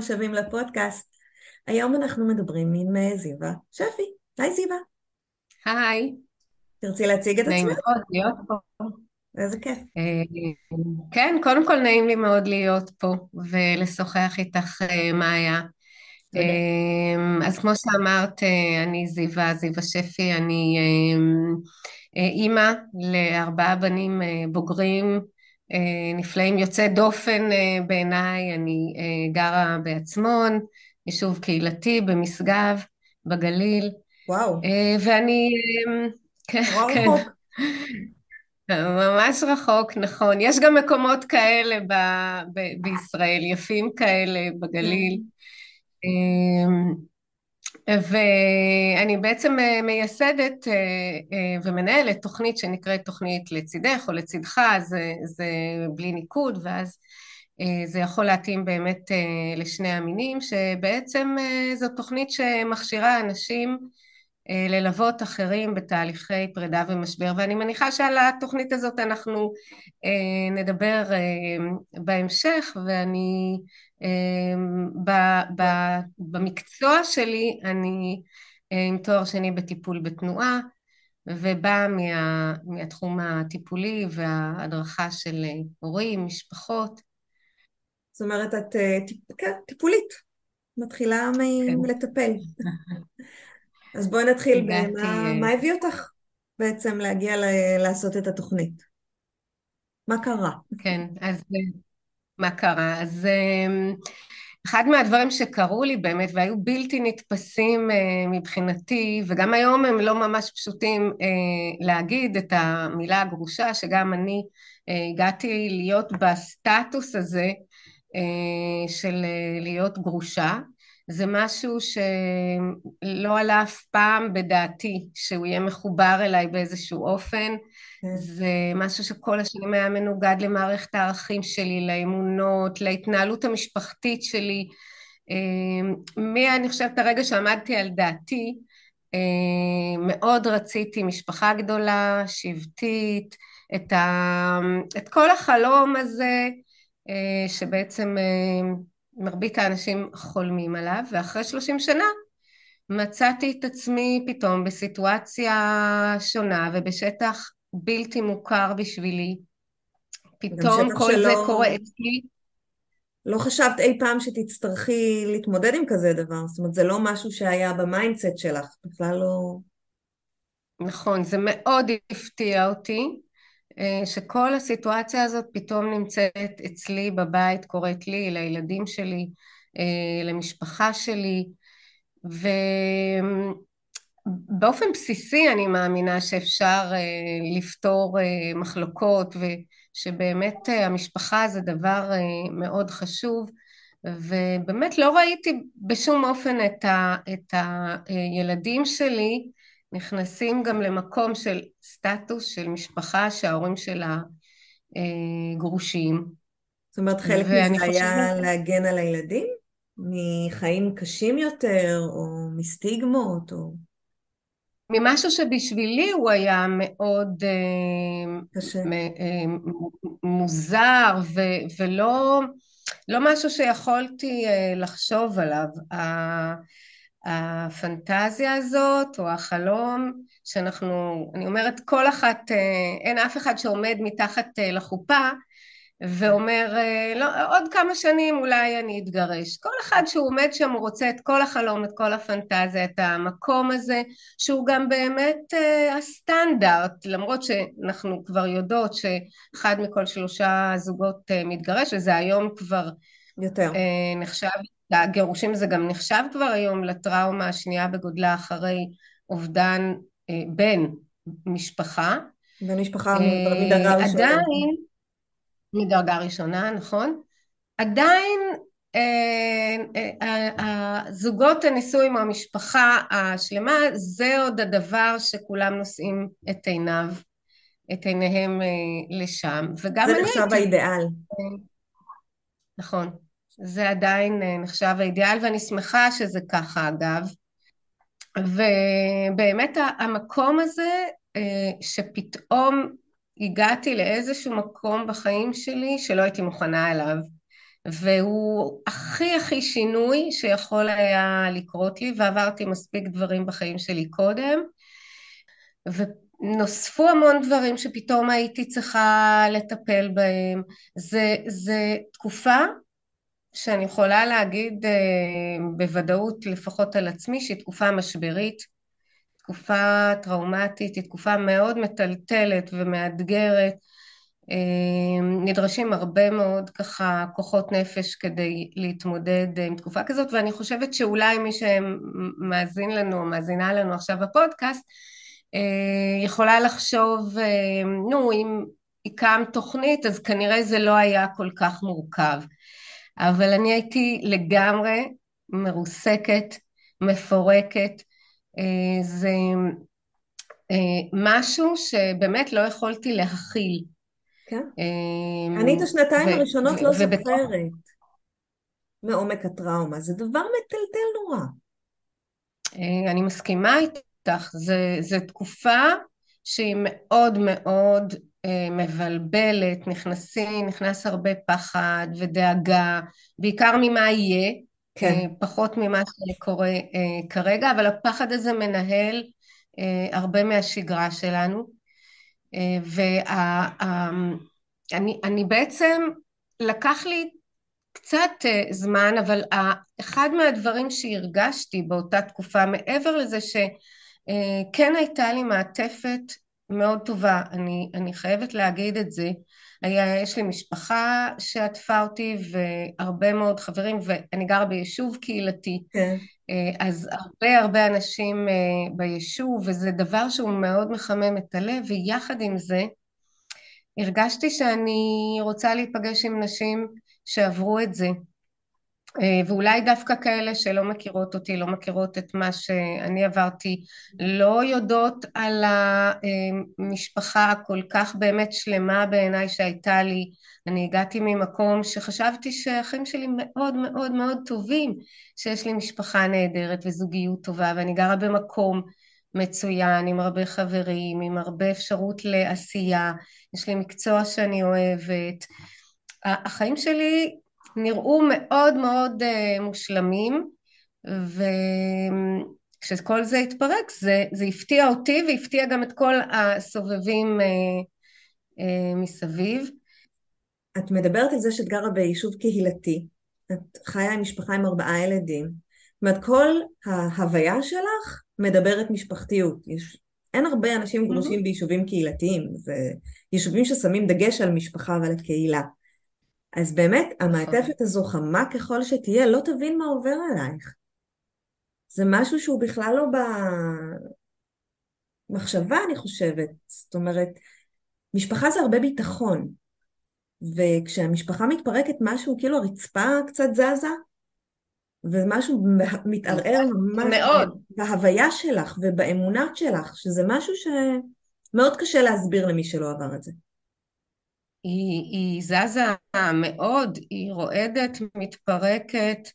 השבים לפודקאסט. היום אנחנו מדברים עם אה, זיווה שפי. היי זיווה. היי. תרצי להציג את נעים עצמך? מאוד להיות פה. איזה כיף. אה, כן, קודם כל נעים לי מאוד להיות פה ולשוחח איתך, אה, מאיה. אז כמו שאמרת, אני זיווה, זיווה שפי, אני אימא לארבעה בנים בוגרים נפלאים, יוצאי דופן אה, בעיניי, אני אה, גרה בעצמון, יישוב קהילתי במשגב, בגליל, וואו, אה, ואני, אה, כן, כן. רחוק. ממש רחוק, נכון. יש גם מקומות כאלה ב- ב- בישראל, יפים כאלה בגליל. ואני בעצם אה, מייסדת אה, אה, ומנהלת תוכנית שנקראת תוכנית לצידך או לצידך, זה, זה בלי ניקוד, ואז זה יכול להתאים באמת לשני המינים, שבעצם זו תוכנית שמכשירה אנשים ללוות אחרים בתהליכי פרידה ומשבר, ואני מניחה שעל התוכנית הזאת אנחנו אה, נדבר אה, בהמשך, ואני במקצוע שלי אני אה, עם תואר שני בטיפול בתנועה, ובאה מה, מהתחום הטיפולי וההדרכה של אה, הורים, משפחות. זאת אומרת, את אה, טיפ- כן, טיפולית. מתחילה כן. מלטפל. אז בואי נתחיל במה מה הביא אותך בעצם להגיע ל- לעשות את התוכנית. מה קרה? כן, אז מה קרה? אז אה, אחד מהדברים שקרו לי באמת והיו בלתי נתפסים אה, מבחינתי, וגם היום הם לא ממש פשוטים אה, להגיד את המילה הגרושה, שגם אני אה, הגעתי להיות בסטטוס הזה של להיות גרושה. זה משהו שלא עלה אף פעם בדעתי שהוא יהיה מחובר אליי באיזשהו אופן. כן. זה משהו שכל השנים היה מנוגד למערכת הערכים שלי, לאמונות, להתנהלות המשפחתית שלי. אה, מי, אני חושבת, הרגע שעמדתי על דעתי, אה, מאוד רציתי משפחה גדולה, שבטית, את, ה, את כל החלום הזה, אה, שבעצם אה, מרבית האנשים חולמים עליו, ואחרי 30 שנה מצאתי את עצמי פתאום בסיטואציה שונה ובשטח בלתי מוכר בשבילי. פתאום כל זה שלא קורה אצלי. לא חשבת אי פעם שתצטרכי להתמודד עם כזה דבר. זאת אומרת, זה לא משהו שהיה ב mindset שלך. בכלל לא... נכון, זה מאוד הפתיע אותי, שכל הסיטואציה הזאת פתאום נמצאת אצלי בבית, קורית לי, לילדים שלי, אה, למשפחה שלי, ובאופן בסיסי אני מאמינה שאפשר אה, לפתור מחלוקות ושבאמת המשפחה זה דבר מאוד חשוב. ובאמת לא ראיתי בשום אופן את, ה, את הילדים שלי נכנסים גם למקום של סטטוס של משפחה שההורים שלה אה, גרושים. זאת אומרת, חלק מזה היה חושבת, להגן על הילדים? מחיים קשים יותר, או מסטיגמות, או ממשהו שבשבילי הוא היה מאוד אה, קשה. אה, מוזר ו- ולא לא משהו שיכולתי אה, לחשוב עליו. הפנטזיה הזאת או החלום שאנחנו, אני אומרת כל אחת, אה, אין אף אחד שעומד מתחת אה, לחופה ואומר אה, לא, עוד כמה שנים אולי אני אתגרש. כל אחד שהוא עומד שם הוא רוצה את כל החלום, את כל הפנטזיה, את המקום הזה שהוא גם באמת אה, הסטנדרט, למרות שאנחנו כבר יודעות שאחד מכל שלושה זוגות אה, מתגרש וזה היום כבר יותר. אה, נחשב, הגירושים זה גם נחשב כבר היום לטראומה השנייה בגודלה אחרי אובדן אה, בן משפחה. במשפחה אה, מדרגה ראשונה. עדיין, מדרגה ראשונה, נכון. עדיין הזוגות הנשואים או המשפחה השלמה זה עוד הדבר שכולם נושאים את עיניו, את עיניהם לשם, וגם זה נחשב האידיאל. נכון, זה עדיין נחשב האידיאל ואני שמחה שזה ככה אגב. ובאמת המקום הזה שפתאום הגעתי לאיזשהו מקום בחיים שלי שלא הייתי מוכנה אליו. והוא הכי הכי שינוי שיכול היה לקרות לי ועברתי מספיק דברים בחיים שלי קודם. ונוספו המון דברים שפתאום הייתי צריכה לטפל בהם. זה, זה תקופה שאני יכולה להגיד בוודאות לפחות על עצמי שהיא תקופה משברית תקופה טראומטית, היא תקופה מאוד מטלטלת ומאתגרת, אמ, נדרשים הרבה מאוד ככה כוחות נפש כדי להתמודד עם תקופה כזאת ואני חושבת שאולי מי שמאזין לנו, מאזינה לנו עכשיו בפודקאסט אה, יכולה לחשוב אה, נו אם הקמת תוכנית אז כנראה זה לא היה כל כך מורכב אבל אני הייתי לגמרי מרוסקת, מפורקת. אה, זה משהו שבאמת לא יכולתי להכיל. כן. אמ, אני את השנתיים הראשונות לא זוכרת. מעומק הטראומה, זה דבר מטלטל נורא. אה, אני מסכימה איתך, זו תקופה שהיא מאוד מאוד אה, מבלבלת, נכנסים, נכנס הרבה פחד ודאגה, בעיקר ממה יהיה, כן. אה, פחות ממה שקורה כרגע, אבל הפחד הזה מנהל הרבה מהשגרה שלנו. ואני בעצם, לקח לי קצת אה, זמן, אבל אחד מהדברים שהרגשתי באותה תקופה, מעבר לזה שכן אה, הייתה לי מעטפת מאוד טובה, אני, אני חייבת להגיד את זה, היה, יש לי משפחה שעטפה אותי והרבה מאוד חברים ואני גרה ביישוב קהילתי. כן. אה, אז הרבה הרבה אנשים אה, ביישוב וזה דבר שהוא מאוד מחמם את הלב ויחד עם זה הרגשתי שאני רוצה להיפגש עם נשים שעברו את זה ואולי דווקא כאלה שלא מכירות אותי, לא מכירות את מה שאני עברתי, לא יודעות על המשפחה הכל כך באמת שלמה בעיניי שהייתה לי. אני הגעתי ממקום שחשבתי שהאחים שלי מאוד מאוד מאוד טובים, שיש לי משפחה נהדרת וזוגיות טובה, ואני גרה במקום מצוין, עם הרבה חברים, עם הרבה אפשרות לעשייה, יש לי מקצוע שאני אוהבת. החיים שלי נראו מאוד מאוד uh, מושלמים וכשכל זה התפרק זה, זה הפתיע אותי והפתיע גם את כל הסובבים uh, uh, מסביב. את מדברת על זה שאת גרה ביישוב קהילתי, את חיה עם משפחה עם ארבעה ילדים, זאת אומרת כל ההוויה שלך מדברת משפחתיות, יש, אין הרבה אנשים גרושים mm-hmm. ביישובים קהילתיים, זה יישובים ששמים דגש על משפחה ועל הקהילה. אז באמת. המעטפת הזו חמה ככל שתהיה לא תבין מה עובר עלייך. זה משהו שהוא בכלל לא במחשבה אני חושבת, זאת אומרת משפחה זה הרבה ביטחון וכשהמשפחה מתפרקת משהו כאילו הרצפה קצת זזה ומשהו מתערער ממש מאוד. בהוויה שלך ובאמונת שלך שזה משהו שמאוד קשה להסביר למי שלא עבר את זה. היא, היא זזה מאוד, היא רועדת, מתפרקת,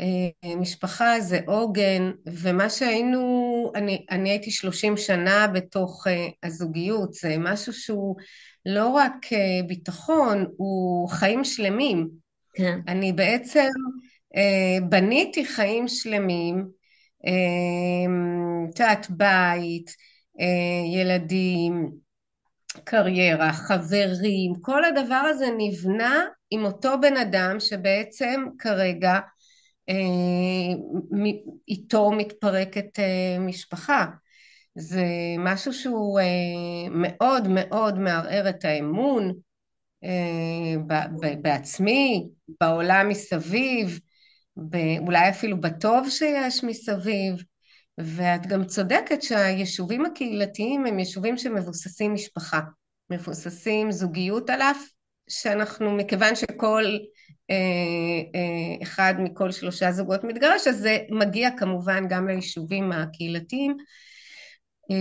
אה, משפחה זה עוגן, ומה שהיינו, אני, אני הייתי שלושים שנה בתוך אה, הזוגיות, זה משהו שהוא לא רק אה, ביטחון, הוא חיים שלמים. כן. אני בעצם בניתי חיים שלמים, את יודעת, בית, ילדים, קריירה, חברים, כל הדבר הזה נבנה עם אותו בן אדם שבעצם כרגע אה, איתו מתפרקת אה, משפחה. זה משהו שהוא אה, מאוד מאוד מערער את האמון בעצמי, בעולם מסביב, אולי אפילו בטוב שיש מסביב. ואת גם צודקת שהיישובים הקהילתיים הם יישובים שמבוססים משפחה, מבוססים זוגיות על אף שאנחנו, מכיוון שכל אה, אה, אחד מכל שלושה זוגות מתגרש, אז זה מגיע כמובן גם ליישובים הקהילתיים. אה,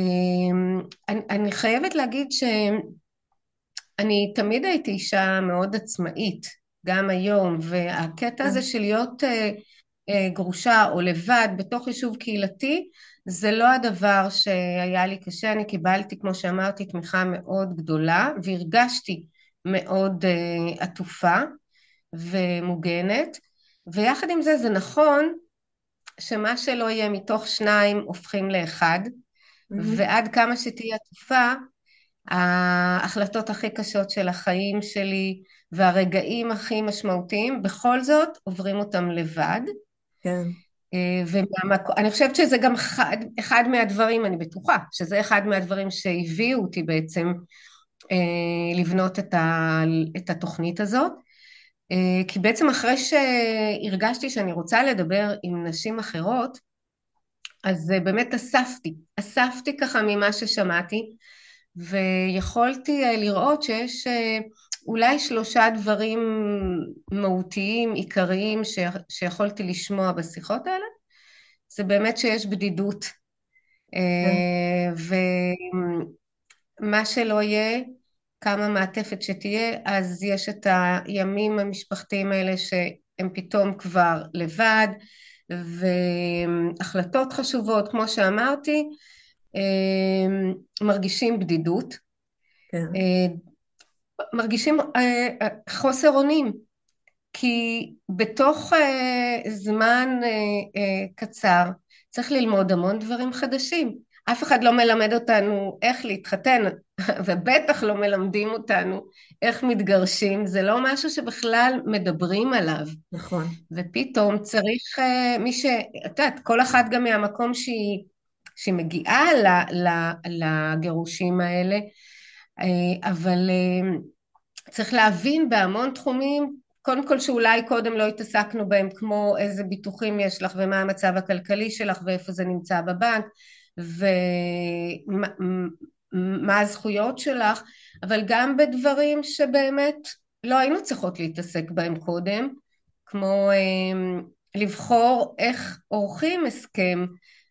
אני, אני חייבת להגיד שאני תמיד הייתי אישה מאוד עצמאית, גם היום, והקטע הזה של להיות גרושה או לבד בתוך יישוב קהילתי, זה לא הדבר שהיה לי קשה, אני קיבלתי, כמו שאמרתי, תמיכה מאוד גדולה, והרגשתי מאוד עטופה. ומוגנת, ויחד עם זה זה נכון שמה שלא יהיה מתוך שניים הופכים לאחד, mm-hmm. ועד כמה שתהיה עטופה, ההחלטות הכי קשות של החיים שלי והרגעים הכי משמעותיים, בכל זאת עוברים אותם לבד. כן. אה, ואני חושבת שזה גם אחד, אחד מהדברים, אני בטוחה, שזה אחד מהדברים שהביאו אותי בעצם אה, לבנות את, ה, את התוכנית הזאת. אה, כי בעצם אחרי שהרגשתי שאני רוצה לדבר עם נשים אחרות, אז באמת אספתי, אספתי ככה ממה ששמעתי, ויכולתי לראות שיש אולי שלושה דברים מהותיים, עיקריים, ש... שיכולתי לשמוע בשיחות האלה. זה באמת שיש בדידות, כן. ומה שלא יהיה, כמה מעטפת שתהיה, אז יש את הימים המשפחתיים האלה שהם פתאום כבר לבד, והחלטות חשובות, כמו שאמרתי, מרגישים בדידות, כן. מרגישים אה, חוסר אונים, כי בתוך אה, זמן אה, קצר צריך ללמוד המון דברים חדשים. אף אחד לא מלמד אותנו איך להתחתן, ובטח לא מלמדים אותנו איך מתגרשים, זה לא משהו שבכלל מדברים עליו. נכון. ופתאום צריך מי ש... את יודעת, כל אחת גם מהמקום שהיא, שהיא מגיעה ל, ל, לגירושים האלה, אבל צריך להבין בהמון תחומים, קודם כל שאולי קודם לא התעסקנו בהם, כמו איזה ביטוחים יש לך ומה המצב הכלכלי שלך ואיפה זה נמצא בבנק, ומה הזכויות שלך, אבל גם בדברים שבאמת לא היינו צריכות להתעסק בהם קודם, כמו אמ, לבחור איך עורכים הסכם,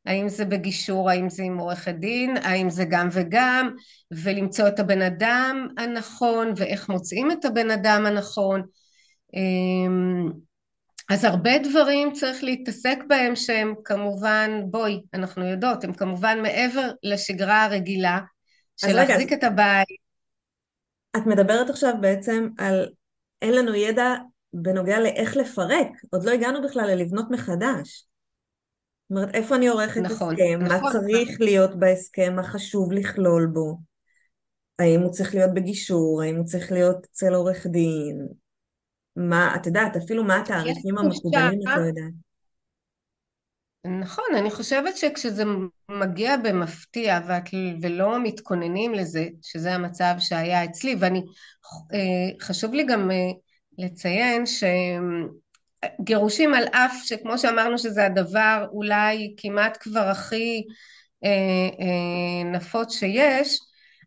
האם זה בגישור, האם זה עם עורכת דין, האם זה גם וגם, ולמצוא את הבן אדם הנכון ואיך מוצאים את הבן אדם הנכון. אמ, אז הרבה דברים צריך להתעסק בהם שהם כמובן, בואי, אנחנו יודעות, הם כמובן מעבר לשגרה הרגילה של להחזיק את הבית. את מדברת עכשיו בעצם על אין לנו ידע בנוגע לאיך לפרק, עוד לא הגענו בכלל ללבנות מחדש. אומרת, איפה אני עורכת נכון, הסכם, נכון, מה צריך נכון. להיות בהסכם, מה חשוב לכלול בו, האם הוא צריך להיות בגישור, האם הוא צריך להיות אצל עורך דין, מה, את יודעת, אפילו מה התאריכים המקובלים את לא יודעת. נכון, אני חושבת שכשזה מגיע במפתיע ואת, ולא מתכוננים לזה, שזה המצב שהיה אצלי, ואני, אה, חשוב לי גם אה, לציין שגירושים על אף שכמו שאמרנו שזה הדבר אולי כמעט כבר הכי אה, נפוץ שיש,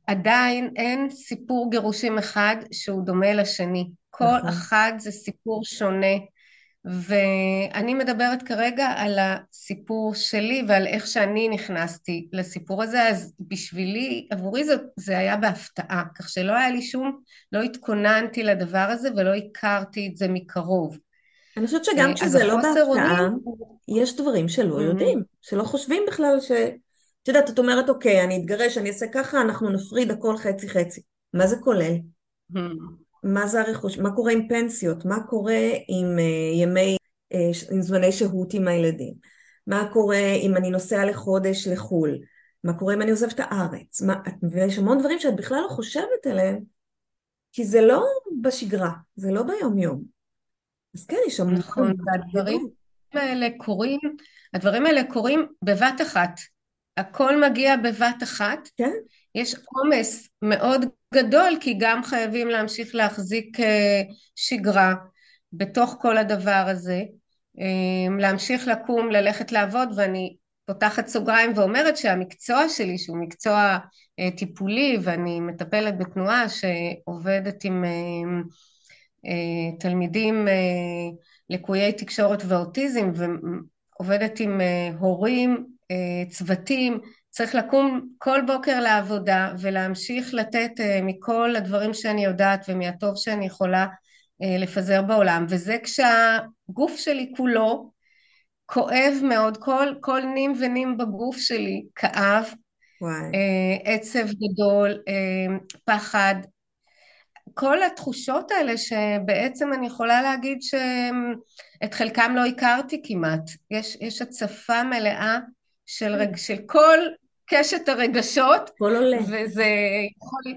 עדיין אין סיפור גירושים אחד שהוא דומה לשני. כל נכון. אחד זה סיפור שונה. ואני מדברת כרגע על הסיפור שלי ועל איך שאני נכנסתי לסיפור הזה, אז בשבילי, עבורי זה, זה היה בהפתעה, כך שלא היה לי שום, לא התכוננתי לדבר הזה ולא הכרתי את זה מקרוב. אני חושבת שגם אה, כשזה לא בהפתעה, יש דברים שלא יודעים, שלא חושבים בכלל ש... את יודעת, את אומרת, אוקיי, אני אתגרש, אני אעשה ככה, אנחנו נפריד הכל חצי חצי. מה זה כולל? מה זה הרכוש, מה קורה עם פנסיות, מה קורה עם uh, ימי, uh, עם זמני שהות עם הילדים, מה קורה אם אני נוסע לחודש לחו"ל, מה קורה אם אני עוזב את הארץ, מה, ויש המון דברים שאת בכלל לא חושבת עליהם, כי זה לא בשגרה, זה לא ביום יום. אז כן, יש המון... נכון, והדברים האלה קורים, הדברים האלה קורים בבת אחת. הכל מגיע בבת אחת. כן. יש עומס מאוד גדול כי גם חייבים להמשיך להחזיק אה, שגרה בתוך כל הדבר הזה, אה, להמשיך לקום, ללכת לעבוד ואני פותחת סוגריים ואומרת שהמקצוע שלי, שהוא מקצוע אה, טיפולי ואני מטפלת בתנועה שעובדת עם תלמידים לקויי תקשורת ואוטיזם ועובדת עם הורים, צוותים, צריך לקום כל בוקר לעבודה ולהמשיך לתת מכל הדברים שאני יודעת ומהטוב שאני יכולה לפזר בעולם וזה כשהגוף שלי כולו כואב מאוד, כל, כל נים ונים בגוף שלי כאב, וואי. אה, עצב גדול, אה, פחד, כל התחושות האלה שבעצם אני יכולה להגיד שאת חלקם לא הכרתי כמעט, יש, יש הצפה מלאה של, רג, של כל קשת הרגשות, כל עולה. וזה יכול,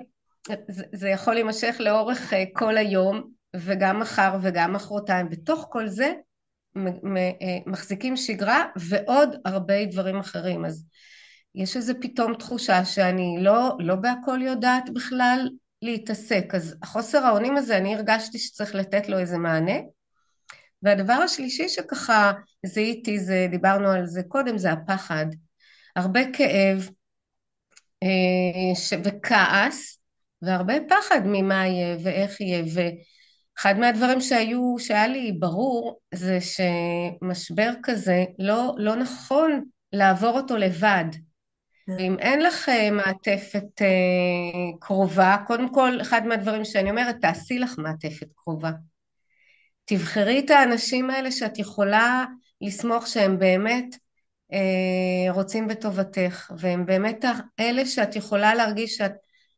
זה, זה יכול להימשך לאורך אה, כל היום וגם מחר וגם מחרתיים, בתוך כל זה אה, מחזיקים שגרה ועוד הרבה דברים אחרים. אז יש איזה פתאום תחושה שאני לא, לא בהכל יודעת בכלל להתעסק. אז החוסר האונים הזה אני הרגשתי שצריך לתת לו איזה מענה. והדבר השלישי שככה זיהיתי זה דיברנו על זה קודם זה הפחד. הרבה כאב אה, וכעס והרבה פחד ממה יהיה ואיך יהיה. ו... אחד מהדברים שהיו, שהיה לי ברור זה שמשבר כזה לא, לא נכון לעבור אותו לבד. ואם אין לך אה, מעטפת אה, קרובה, קודם כל אחד מהדברים שאני אומרת, תעשי לך מעטפת קרובה. תבחרי את האנשים האלה שאת יכולה לסמוך שהם באמת אה, רוצים בטובתך, והם באמת אלה שאת יכולה להרגיש שאת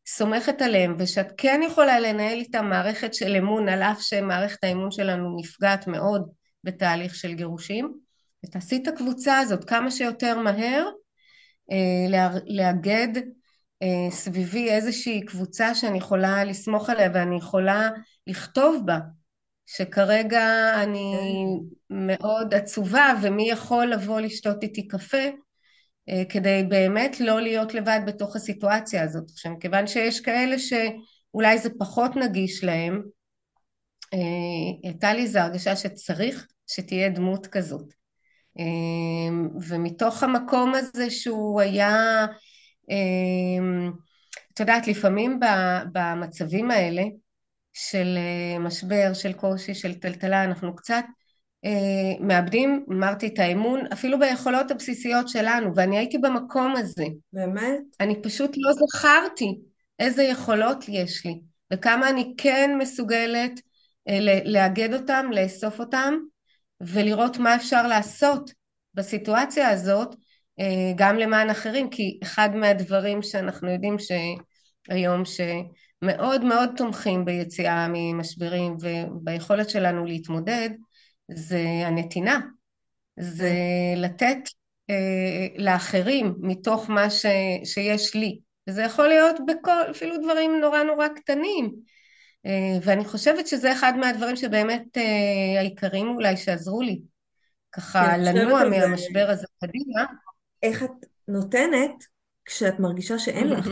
סומכת עליהם ושאת כן יכולה לנהל איתם מערכת של אמון על אף שמערכת האמון שלנו נפגעת מאוד בתהליך של גירושים ותעשי את הקבוצה הזאת כמה שיותר מהר לאגד אה, סביבי איזושהי קבוצה שאני יכולה לסמוך עליה ואני יכולה לכתוב בה שכרגע אני כן. מאוד עצובה ומי יכול לבוא לשתות איתי קפה אה, כדי באמת לא להיות לבד בתוך הסיטואציה הזאת. עכשיו, מכיוון שיש כאלה שאולי זה פחות נגיש להם, אה, הייתה לי איזו הרגשה שצריך שתהיה דמות כזאת. אה, ומתוך המקום הזה שהוא היה, את יודעת, לפעמים במצבים האלה של משבר, של קושי, של טלטלה, אנחנו קצת אה, מאבדים, אמרתי, את האמון, אפילו ביכולות הבסיסיות שלנו, ואני הייתי במקום הזה. באמת? אני פשוט לא זכרתי איזה יכולות יש לי, וכמה אני כן מסוגלת אה, לאגד אותם, לאסוף אותם, ולראות מה אפשר לעשות בסיטואציה הזאת, אה, גם למען אחרים, כי אחד מהדברים שאנחנו יודעים שהיום, שמאוד מאוד תומכים ביציאה ממשברים וביכולת שלנו להתמודד, זה הנתינה, זה לתת אה, לאחרים מתוך מה ש, שיש לי, וזה יכול להיות בכל, אפילו דברים נורא נורא קטנים, ואני חושבת שזה אחד מהדברים שבאמת אה, העיקריים אולי שעזרו לי, ככה לנוע מהמשבר הזה קדימה. איך את נותנת כשאת מרגישה שאין לך?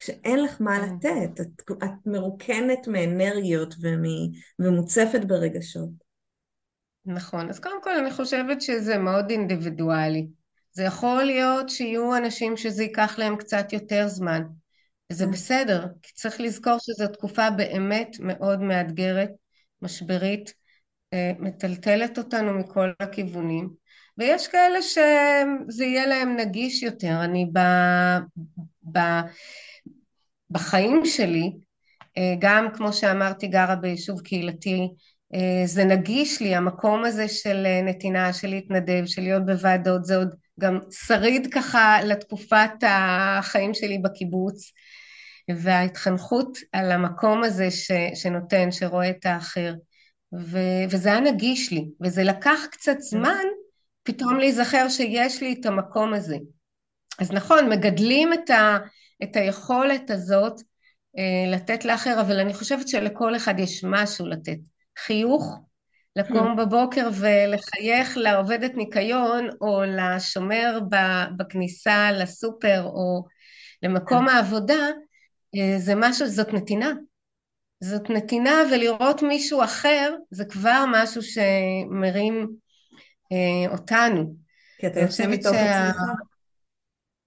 כשאין לך מה כן. לתת, את, את מרוקנת מאנרגיות ומוצפת ברגשות. נכון, אז קודם כל אני חושבת שזה מאוד אינדיבידואלי. זה יכול להיות שיהיו אנשים שזה ייקח להם קצת יותר זמן, mm. בסדר, כי צריך לזכור שזו תקופה באמת מאוד מאתגרת, משברית, אה, מטלטלת אותנו מכל הכיוונים, ויש כאלה שזה יהיה להם נגיש יותר. אני ב, ב, בחיים שלי, אה, גם כמו שאמרתי גרה ביישוב קהילתי אה, זה נגיש לי, המקום הזה של נתינה, של להתנדב, של להיות בוועדות, זה עוד גם שריד ככה לתקופת החיים שלי בקיבוץ, וההתחנכות על המקום הזה ש, שנותן, שרואה את האחר, ו, וזה היה נגיש לי, וזה לקח קצת זמן פתאום להיזכר שיש לי את המקום הזה. אז נכון, מגדלים את, ה, את היכולת הזאת אה, לתת לאחר, אבל אני חושבת שלכל אחד יש משהו לתת. חיוך, לקום hmm. בבוקר ולחייך לעובדת ניקיון או לשומר בכניסה לסופר או למקום hmm. העבודה, זה משהו, זאת נתינה. זאת נתינה ולראות מישהו אחר זה כבר משהו שמרים אה, אותנו. כי אתה יוצא מתוך שה... עצמך,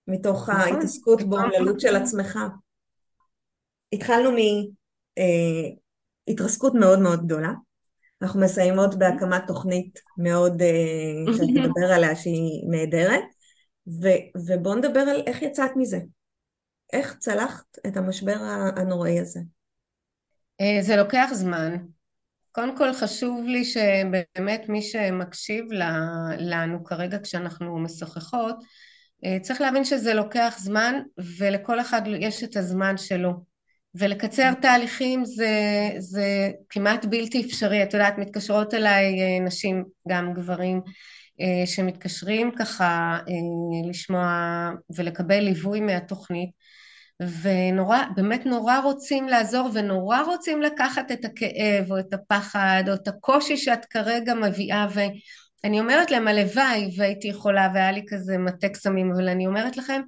מתוך נכון, ההתעסקות באומללות של עצמך. התחלנו מהתרסקות אה, מאוד מאוד גדולה. אנחנו מסיימות בהקמת תוכנית מאוד, אה, שאני אדבר עליה שהיא נהדרת, ובואו נדבר על איך יצאת מזה. איך צלחת את המשבר הנוראי הזה? אה, זה לוקח זמן. קודם כל חשוב לי שבאמת מי שמקשיב לנו כרגע כשאנחנו משוחחות, אה, צריך להבין שזה לוקח זמן ולכל אחד יש את הזמן שלו. ולקצר תהליכים זה, זה כמעט בלתי אפשרי. את יודעת, מתקשרות אליי אה, נשים, גם גברים, שמתקשרים ככה לשמוע ולקבל ליווי מהתוכנית. ונורא, באמת נורא רוצים לעזור ונורא רוצים לקחת את הכאב או את הפחד או את הקושי שאת כרגע מביאה ואני אומרת להם הלוואי והייתי יכולה והיה לי כזה מטה קסמים אבל אני אומרת לכם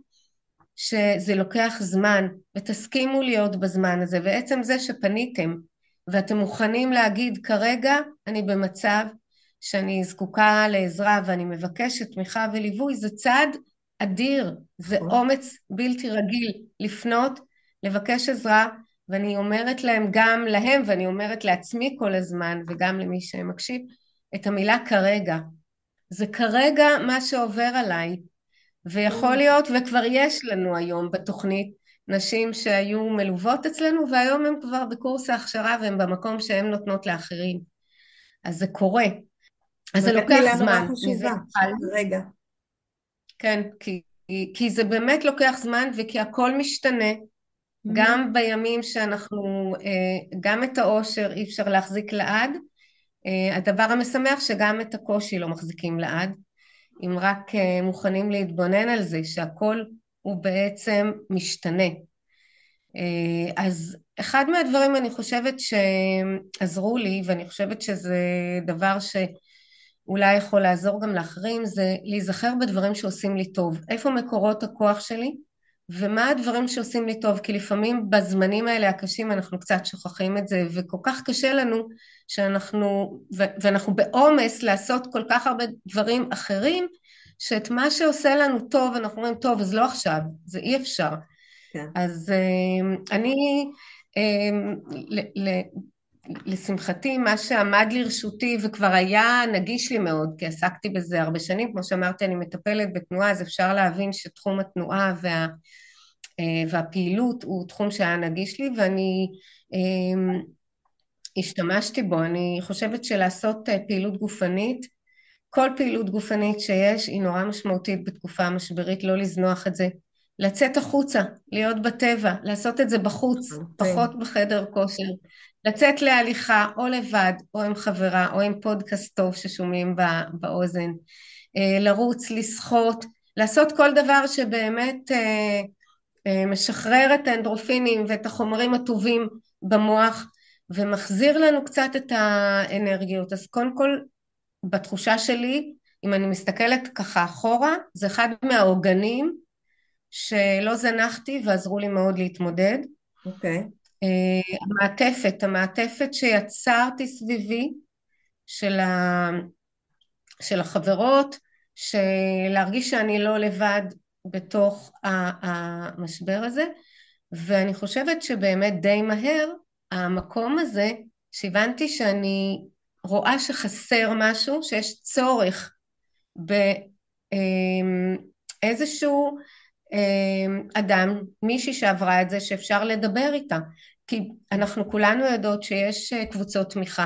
שזה לוקח זמן ותסכימו להיות בזמן הזה. ועצם זה שפניתם ואתם מוכנים להגיד כרגע אני במצב שאני זקוקה לעזרה ואני מבקשת תמיכה וליווי זה צעד אדיר, זה נכון. אומץ בלתי רגיל לפנות, לבקש עזרה, ואני אומרת להם גם להם, ואני אומרת לעצמי כל הזמן, וגם למי שמקשיב, את המילה כרגע. זה כרגע מה שעובר עליי, ויכול mm. להיות, וכבר יש לנו היום בתוכנית, נשים שהיו מלוות אצלנו, והיום הן כבר בקורס ההכשרה והן במקום שהן נותנות לאחרים. אז זה קורה. אז זה לוקח זמן. רגע. כן, כי, כי זה באמת לוקח זמן וכי הכל משתנה, mm-hmm. גם בימים שאנחנו, אה, גם את האושר אי אפשר להחזיק לעד, אה, הדבר המשמח שגם את הקושי לא מחזיקים לעד, אם רק אה, מוכנים להתבונן על זה שהכל הוא בעצם משתנה. אז אחד מהדברים אני חושבת שעזרו לי ואני חושבת שזה דבר ש... אולי יכול לעזור גם לאחרים זה להיזכר בדברים שעושים לי טוב. איפה מקורות הכוח שלי ומה הדברים שעושים לי טוב, כי לפעמים בזמנים האלה הקשים אנחנו קצת שוכחים את זה וכל כך קשה לנו שאנחנו, ואנחנו בעומס לעשות כל כך הרבה דברים אחרים שאת מה שעושה לנו טוב אנחנו אומרים טוב אז לא עכשיו, זה אי אפשר. כן. אז אה, אני אה, לשמחתי מה שעמד לרשותי וכבר היה נגיש לי מאוד כי עסקתי בזה הרבה שנים כמו שאמרתי אני מטפלת בתנועה אז אפשר להבין שתחום התנועה וה, אה, והפעילות הוא תחום שהיה נגיש לי ואני אה, השתמשתי בו אני חושבת שלעשות אה, פעילות גופנית כל פעילות גופנית שיש היא נורא משמעותית בתקופה המשברית לא לזנוח את זה לצאת החוצה, להיות בטבע, לעשות את זה בחוץ. אוקיי. פחות בחדר כושר, לצאת להליכה או לבד או עם חברה או עם פודקאסט טוב ששומעים באוזן, אה, לרוץ, לשחות, לעשות כל דבר שבאמת אה, אה, משחרר את האנדרופינים ואת החומרים הטובים במוח ומחזיר לנו קצת את האנרגיות. אז קודם כל, בתחושה שלי, אם אני מסתכלת ככה אחורה, זה אחד מהעוגנים שלא זנחתי ועזרו לי מאוד להתמודד. אוקיי. Okay. המעטפת, המעטפת שיצרתי סביבי של, ה, של החברות, להרגיש שאני לא לבד בתוך המשבר הזה, ואני חושבת שבאמת די מהר המקום הזה, שהבנתי שאני רואה שחסר משהו, שיש צורך באיזשהו אמ, אדם, מישהי שעברה את זה, שאפשר לדבר איתה. כי אנחנו כולנו יודעות שיש אה, קבוצות תמיכה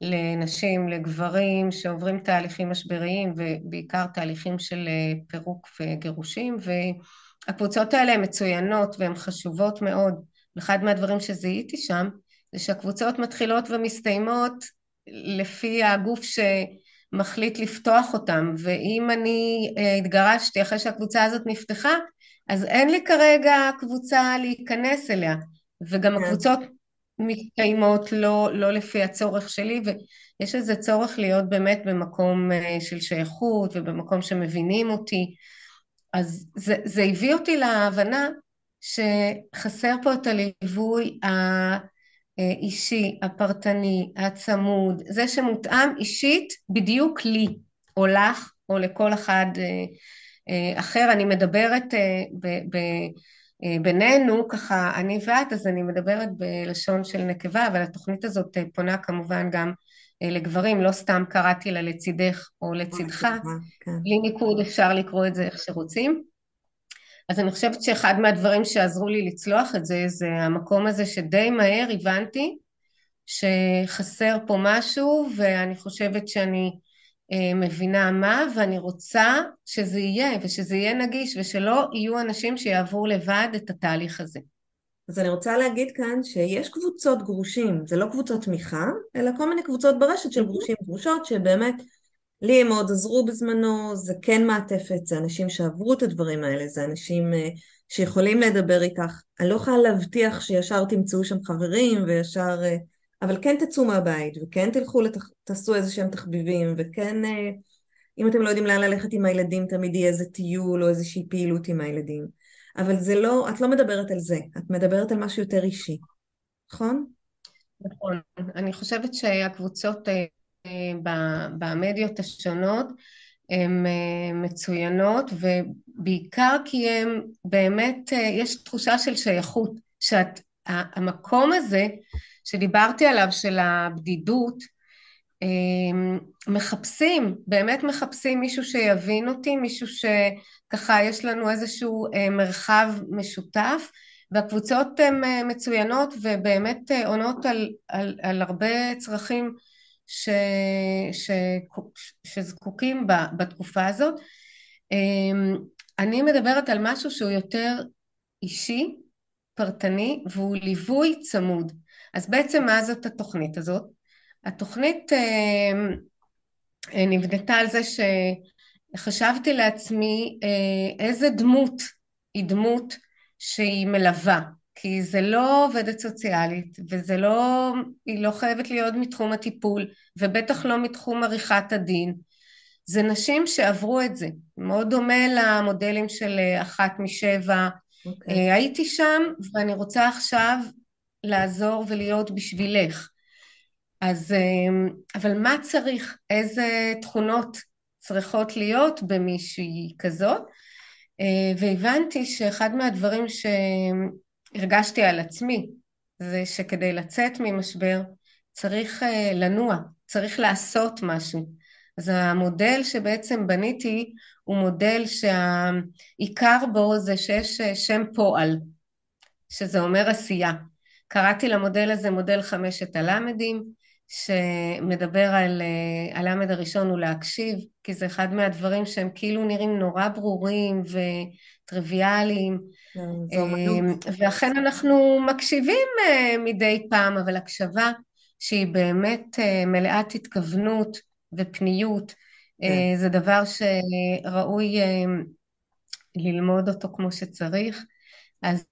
לנשים, לגברים שעוברים תהליכים משבריים ובעיקר תהליכים של אה, פירוק וגירושים והקבוצות האלה הן מצוינות והן חשובות מאוד. אחד מהדברים שזיהיתי שם זה שהקבוצות מתחילות ומסתיימות לפי הגוף שמחליט לפתוח אותם ואם אני אה, התגרשתי אחרי שהקבוצה הזאת נפתחה אז אין לי כרגע קבוצה להיכנס אליה וגם כן. הקבוצות מתקיימות לא, לא לפי הצורך שלי ויש איזה צורך להיות באמת במקום אה, של שייכות ובמקום שמבינים אותי אז זה, זה הביא אותי להבנה שחסר פה את הליווי האישי, הפרטני, הצמוד, זה שמותאם אישית בדיוק לי או לך או לכל אחד אחר. אני מדברת ב, ב, בינינו, ככה אני ואת, אז אני מדברת בלשון של נקבה, אבל התוכנית הזאת פונה כמובן גם לגברים, לא סתם קראתי לה לצידך או לצידך, כן. בלי ניקוד אפשר לקרוא את זה איך שרוצים. אז אני חושבת שאחד מהדברים שעזרו לי לצלוח את זה, זה המקום הזה שדי מהר הבנתי שחסר פה משהו, ואני חושבת שאני אה, מבינה מה, ואני רוצה שזה יהיה, ושזה יהיה נגיש, ושלא יהיו אנשים שיעברו לבד את התהליך הזה. אז אני רוצה להגיד כאן שיש קבוצות גרושים, זה לא קבוצות תמיכה, אלא כל מיני קבוצות ברשת של גרושים גרושות, שבאמת לי הם מאוד עזרו בזמנו, זה כן מעטפת, זה אנשים שעברו את הדברים האלה, זה אנשים uh, שיכולים לדבר איתך. אני לא יכולה להבטיח שישר תמצאו שם חברים וישר... אבל כן תצאו מהבית, וכן תלכו, לתח... תעשו איזה שהם תחביבים, וכן, uh, אם אתם לא יודעים לאן ללכת עם הילדים, תמיד יהיה איזה טיול או איזושהי פעילות עם הילדים. אבל זה לא, את לא מדברת על זה, את מדברת על משהו יותר אישי, נכון? נכון. אני חושבת שהקבוצות במדיות השונות הן אה, מצוינות ובעיקר כי הם באמת, אה, יש תחושה של שייכות, שהמקום הזה שדיברתי עליו של הבדידות אה, מחפשים, באמת מחפשים מישהו שיבין אותי, מישהו שככה יש לנו איזשהו מרחב משותף והקבוצות הן מצוינות ובאמת עונות על, על, על הרבה צרכים ש, ש, שזקוקים בתקופה הזאת. אמ, אני מדברת על משהו שהוא יותר אישי, פרטני, והוא ליווי צמוד. אז בעצם מה זאת התוכנית הזאת? התוכנית אמ, נבנתה על זה שחשבתי לעצמי אה, איזה דמות היא דמות שהיא מלווה. כי זה לא עובדת סוציאלית וזה לא, היא לא חייבת להיות מתחום הטיפול ובטח לא מתחום עריכת הדין. זה נשים שעברו את זה, מאוד דומה למודלים של אה, אחת משבע. Okay. אוקיי. אה, הייתי שם ואני רוצה עכשיו לעזור ולהיות בשבילך. אז, אה, אבל מה צריך, איזה תכונות צריכות להיות במישהי כזאת? והבנתי שאחד מהדברים ש... הרגשתי על עצמי זה שכדי לצאת ממשבר צריך אה, לנוע, צריך לעשות משהו. אז המודל שבעצם בניתי הוא מודל שהעיקר בו זה שיש אה, שם פועל, שזה אומר עשייה. קראתי למודל הזה מודל חמשת הלמדים, שמדבר על אה, הלמד הראשון הוא להקשיב, כי זה אחד מהדברים שהם כאילו נראים נורא ברורים וטריוויאליים, כן, אמ, ואכן אנחנו מקשיבים אה, מדי פעם, אבל הקשבה שהיא באמת אה, מלאת התכוונות ופניות, כן. זה דבר שראוי ללמוד אותו כמו שצריך. אז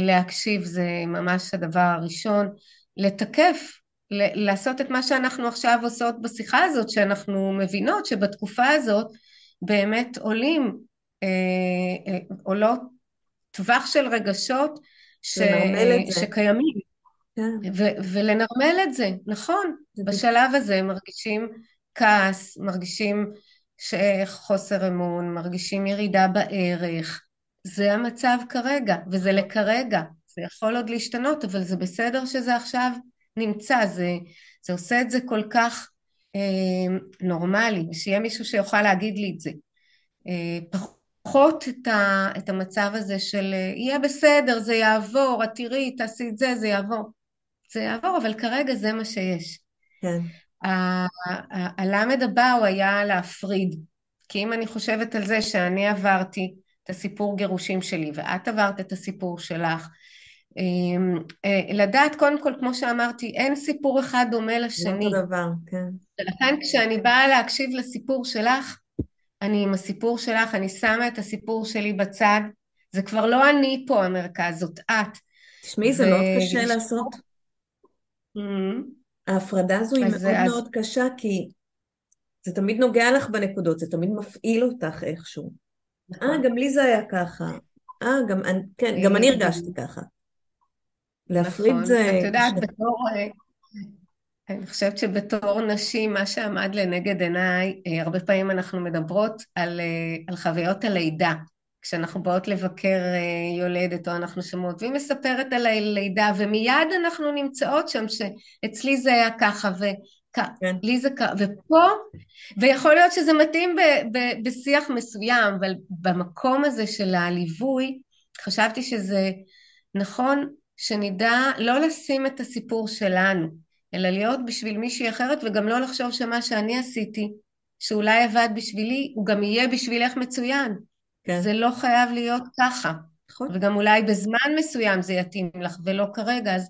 להקשיב זה ממש הדבר הראשון. לתקף לעשות את מה שאנחנו עכשיו עושות בשיחה הזאת, שאנחנו מבינות שבתקופה הזאת באמת עולים, אה, אה, עולות טווח של רגשות ש, שקיימים. כן. ו- ולנרמל את זה, נכון. בשלב הזה מרגישים כעס, מרגישים חוסר אמון, מרגישים ירידה בערך. זה המצב כרגע, וזה לכרגע. זה יכול עוד להשתנות, אבל זה בסדר שזה עכשיו נמצא, זה, זה עושה את זה כל כך אה, נורמלי, שיהיה מישהו שיוכל להגיד לי את זה. אה, פחות את, ה, את המצב הזה של אה, יהיה בסדר, זה יעבור, את תראי, תעשי את זה, זה יעבור. זה יעבור, אבל כרגע זה מה שיש. כן. הלמד הבא הוא היה להפריד. כי אם אני חושבת על זה שאני עברתי את הסיפור גירושים שלי, ואת עברת את הסיפור שלך, אמ, אה, לדעת קודם כל, כמו שאמרתי, אין סיפור אחד דומה לשני. לא אותו דבר, כן. ולכן כשאני באה להקשיב לסיפור שלך, אני עם הסיפור שלך, אני שמה את הסיפור שלי בצד, זה כבר לא אני פה המרכז, זאת את. תשמעי, זה מאוד קשה לעשות. Mm-hmm. ההפרדה הזו היא מאוד מאוד קשה, כי זה תמיד נוגע לך בנקודות, זה תמיד מפעיל אותך איכשהו. נכון. אה, גם לי זה היה ככה. אה, גם, כן, גם אני הרגשתי ככה. להפריד נכון. זה... את יודעת, בתור... אני חושבת שבתור נשים, מה שעמד לנגד עיניי, אה, הרבה פעמים אנחנו מדברות על, אה, על חוויות הלידה. כשאנחנו באות לבקר אה, יולדת או אנחנו שומעות, והיא מספרת על הלידה, ומיד אנחנו נמצאות שם, שאצלי זה היה ככה, כן. זה ככה, ופה, ויכול להיות שזה מתאים ב, ב, בשיח מסוים, אבל במקום הזה של הליווי, חשבתי שזה נכון שנדע לא לשים את הסיפור שלנו. אלא להיות בשביל מישהי אחרת וגם לא לחשוב שמה שאני עשיתי, שאולי עבד בשבילי, הוא גם יהיה בשבילך מצוין. כן. זה לא חייב להיות ככה. נכון. וגם אולי בזמן מסוים זה יתאים לך ולא כרגע, אז,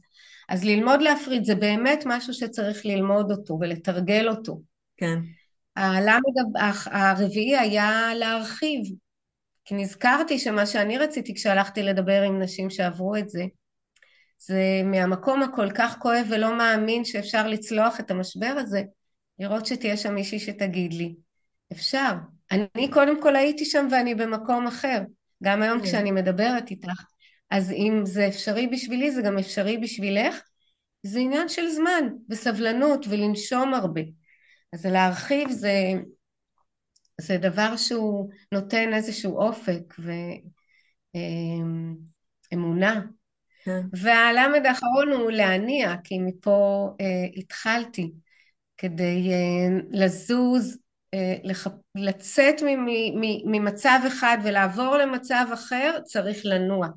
אז ללמוד להפריד זה באמת משהו שצריך ללמוד אותו ולתרגל אותו. כן. הלמד הרביעי היה להרחיב, כי נזכרתי שמה שאני רציתי כשהלכתי לדבר עם נשים שעברו את זה, זה מהמקום הכל כך כואב ולא מאמין שאפשר לצלוח את המשבר הזה, לראות שתהיה שם מישהי שתגיד לי, אפשר. אני קודם כל הייתי שם ואני במקום אחר, גם היום כן. כשאני מדברת איתך, אז אם זה אפשרי בשבילי זה גם אפשרי בשבילך, זה עניין של זמן וסבלנות ולנשום הרבה. אז להרחיב זה, זה דבר שהוא נותן איזשהו אופק ואמונה. כן. והלמד האחרון הוא להניע, כי מפה אה, התחלתי, כדי אה, לזוז, אה, לח... לצאת ממצב אחד ולעבור למצב אחר, צריך לנוע.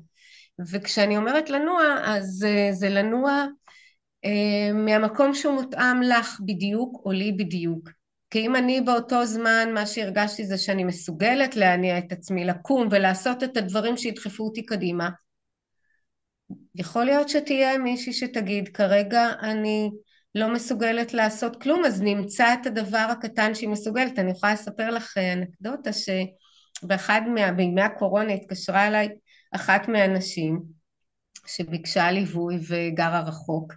וכשאני אומרת לנוע, אז אה, זה לנוע אה, מהמקום שהוא מותאם לך בדיוק או לי בדיוק. כי אם אני באותו זמן, מה שהרגשתי זה שאני מסוגלת להניע את עצמי, לקום ולעשות את הדברים שידחפו אותי קדימה, יכול להיות שתהיה מישהי שתגיד כרגע אני לא מסוגלת לעשות כלום אז נמצא את הדבר הקטן שהיא מסוגלת אני יכולה לספר לך אה, אנקדוטה שבאחד מה... בימי הקורונה התקשרה אליי אחת מהנשים שביקשה ליווי וגרה רחוק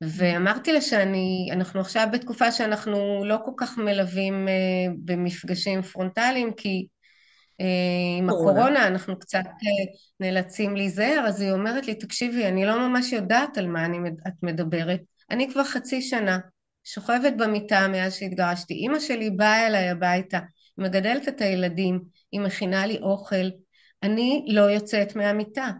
ואמרתי לה שאני, אנחנו עכשיו בתקופה שאנחנו לא כל כך מלווים אה, במפגשים פרונטליים כי עם הקורונה אנחנו קצת אה, נאלצים להיזהר, אז היא אומרת לי, תקשיבי, אני לא ממש יודעת על מה אני, את מדברת. אני כבר חצי שנה שוכבת במיטה מאז שהתגרשתי. אימא שלי באה אליי הביתה, היא מגדלת את הילדים, היא מכינה לי אוכל, אני לא יוצאת מהמיטה.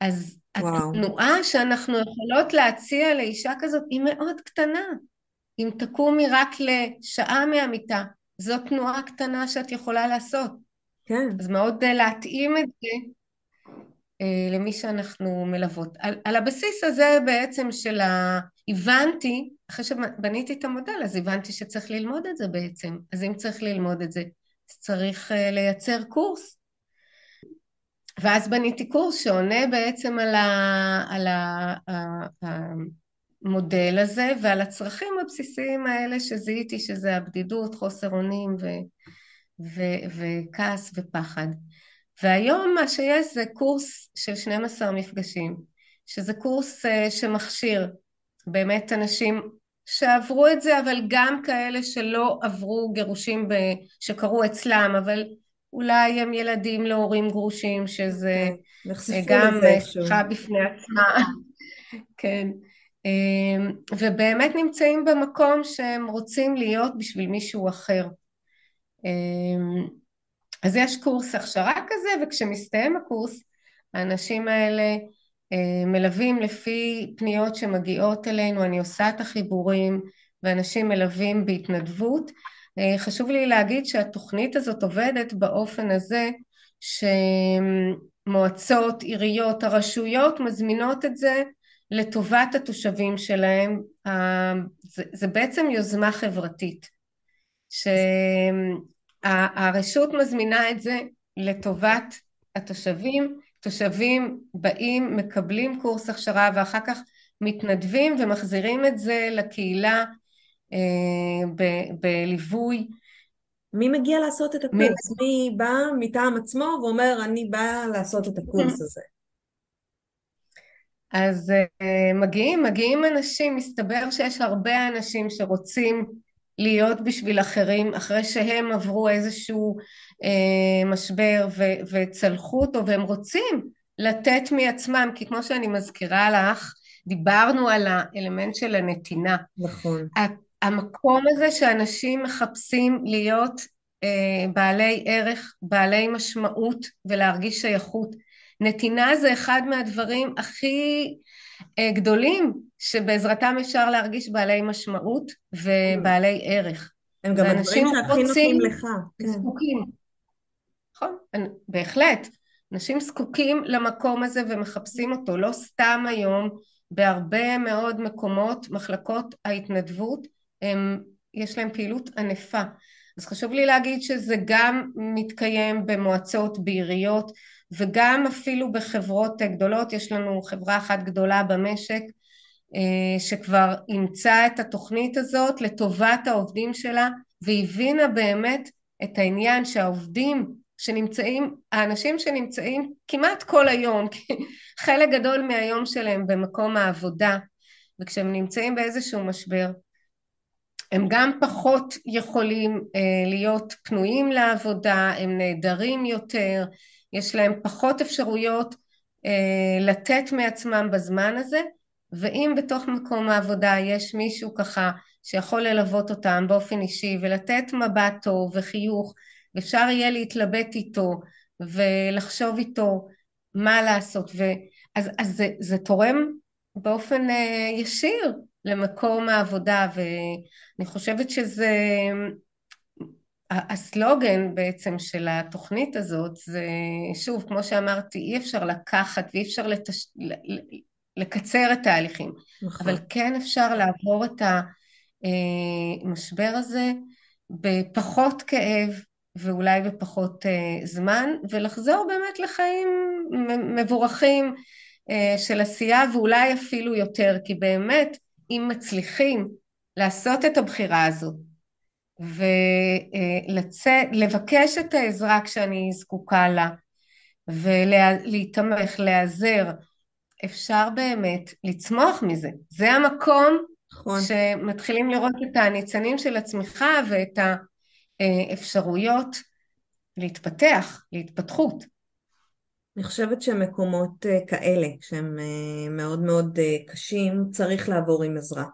אז וואו. התנועה שאנחנו יכולות להציע לאישה כזאת היא מאוד קטנה. אם תקומי רק לשעה מהמיטה, זו תנועה קטנה שאת יכולה לעשות. כן. אז מאוד אה, להתאים את זה אה, למי שאנחנו מלוות. על, על הבסיס הזה בעצם של ה... הבנתי, אחרי שבניתי את המודל, אז הבנתי שצריך ללמוד את זה בעצם. אז אם צריך ללמוד את זה, אז צריך אה, לייצר קורס. ואז בניתי קורס שעונה בעצם על, המודל הזה ועל הצרכים הבסיסיים האלה שזיהיתי שזה הבדידות, חוסר אונים ו... ו- וכעס ופחד. והיום מה שיש זה קורס של 12 מפגשים, שזה קורס uh, שמכשיר באמת אנשים שעברו את זה, אבל גם כאלה שלא עברו גירושים ב- שקרו אצלם, אבל אולי הם ילדים להורים גרושים, שזה כן, גם שיחה בפני עצמה. כן. אמ, ובאמת נמצאים במקום שהם רוצים להיות בשביל מישהו אחר. אמ, אז יש קורס הכשרה כזה וכשמסתיים הקורס האנשים האלה אה, מלווים לפי פניות שמגיעות אלינו, אני עושה את החיבורים ואנשים מלווים בהתנדבות. אה, חשוב לי להגיד שהתוכנית הזאת עובדת באופן הזה שמועצות, עיריות, הרשויות מזמינות את זה לטובת התושבים שלהם. זה, זה בעצם יוזמה חברתית. שהרשות מזמינה את זה לטובת התושבים, תושבים באים, מקבלים קורס הכשרה ואחר כך מתנדבים ומחזירים את זה לקהילה אה, בליווי. מי מגיע לעשות את הקורס? מי, מי בא מטעם עצמו ואומר אני בא לעשות את הקורס הזה? אז uh, מגיעים, מגיעים אנשים, מסתבר שיש הרבה אנשים שרוצים להיות בשביל אחרים אחרי שהם עברו איזשהו אה, משבר ו- וצלחו אותו והם רוצים לתת מעצמם כי כמו שאני מזכירה לך דיברנו על האלמנט של הנתינה. נכון. המקום הזה שאנשים מחפשים להיות אה, בעלי ערך, בעלי משמעות ולהרגיש שייכות. נתינה זה אחד מהדברים הכי אה, גדולים שבעזרתם אפשר להרגיש בעלי משמעות ובעלי ערך. הם גם הדברים שהכי נותנים לך. כן. זקוקים. נכון, בהחלט. אנשים זקוקים למקום הזה ומחפשים אותו. לא סתם היום בהרבה מאוד מקומות מחלקות ההתנדבות הם, יש להם פעילות ענפה. אז חשוב לי להגיד שזה גם מתקיים במועצות, בעיריות וגם אפילו בחברות גדולות, יש לנו חברה אחת גדולה במשק אה, שכבר אימצה את התוכנית הזאת לטובת העובדים שלה והבינה באמת את העניין שהעובדים שנמצאים, האנשים שנמצאים כמעט כל היום, חלק גדול מהיום שלהם במקום העבודה וכשהם נמצאים באיזשהו משבר הם גם פחות יכולים אה, להיות פנויים לעבודה, הם נעדרים יותר, יש להם פחות אפשרויות אה, לתת מעצמם בזמן הזה, ואם בתוך מקום העבודה יש מישהו ככה שיכול ללוות אותם באופן אישי ולתת מבט טוב וחיוך, ואפשר יהיה להתלבט איתו ולחשוב איתו מה לעשות, ו... אז, אז זה, זה תורם באופן אה, ישיר למקום העבודה ואני חושבת שזה הסלוגן בעצם של התוכנית הזאת זה שוב כמו שאמרתי אי אפשר לקחת ואי אפשר לתש... לקצר את תהליכים נכון. אבל כן אפשר לעבור את המשבר הזה בפחות כאב ואולי בפחות אה, זמן ולחזור באמת לחיים מבורכים אה, של עשייה ואולי אפילו יותר כי באמת אם מצליחים לעשות את הבחירה הזאת ולבקש את העזרה כשאני זקוקה לה ולהתמך, להיעזר, אפשר באמת לצמוח מזה. זה המקום נכון. שמתחילים לראות את הניצנים של הצמיחה ואת האפשרויות להתפתח, להתפתחות. אני חושבת שמקומות אה, כאלה, שהם אה, מאוד מאוד אה, קשים, צריך לעבור עם עזרה.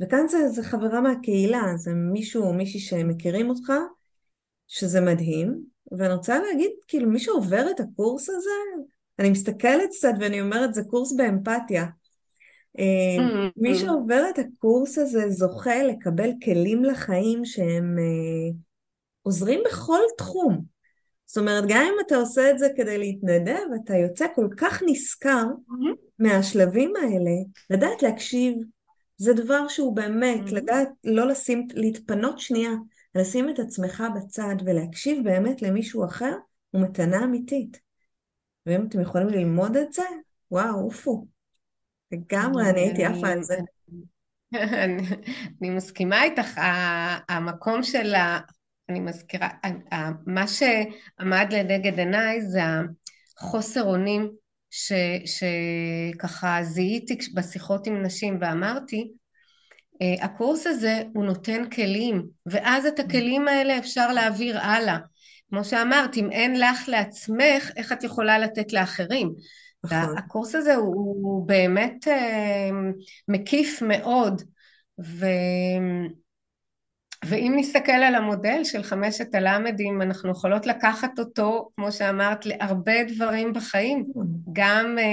וכאן זה, זה חברה מהקהילה, זה מישהו או מישהי שמכירים אותך, שזה מדהים, ואני רוצה להגיד, כאילו, מי שעובר את הקורס הזה, אני מסתכלת קצת ואני אומרת, זה קורס באמפתיה. Mm-hmm. מי שעובר את הקורס הזה זוכה לקבל כלים לחיים שהם עוזרים בכל תחום. זאת אומרת, גם אם אתה עושה את זה כדי להתנדב, אתה יוצא כל כך נשכר mm-hmm. מהשלבים האלה, לדעת להקשיב, זה דבר שהוא באמת, mm-hmm. לדעת לא לשים, להתפנות שנייה, לשים את עצמך בצד ולהקשיב באמת למישהו אחר, הוא מתנה אמיתית. ואם אתם יכולים ללמוד את זה, וואו, עופו. לגמרי, אני הייתי עפה על זה. אני מסכימה איתך, המקום של אני מזכירה, מה שעמד לנגד עיניי זה החוסר אונים שככה זיהיתי בשיחות עם נשים ואמרתי אה, הקורס הזה הוא נותן כלים ואז את הכלים האלה אפשר להעביר הלאה כמו שאמרת אם אין לך לעצמך איך את יכולה לתת לאחרים נכון. הקורס הזה הוא, הוא באמת אה, מקיף מאוד ו... ואם נסתכל על המודל של חמשת הלמדים, אנחנו יכולות לקחת אותו, כמו שאמרת, להרבה דברים בחיים, גם אה,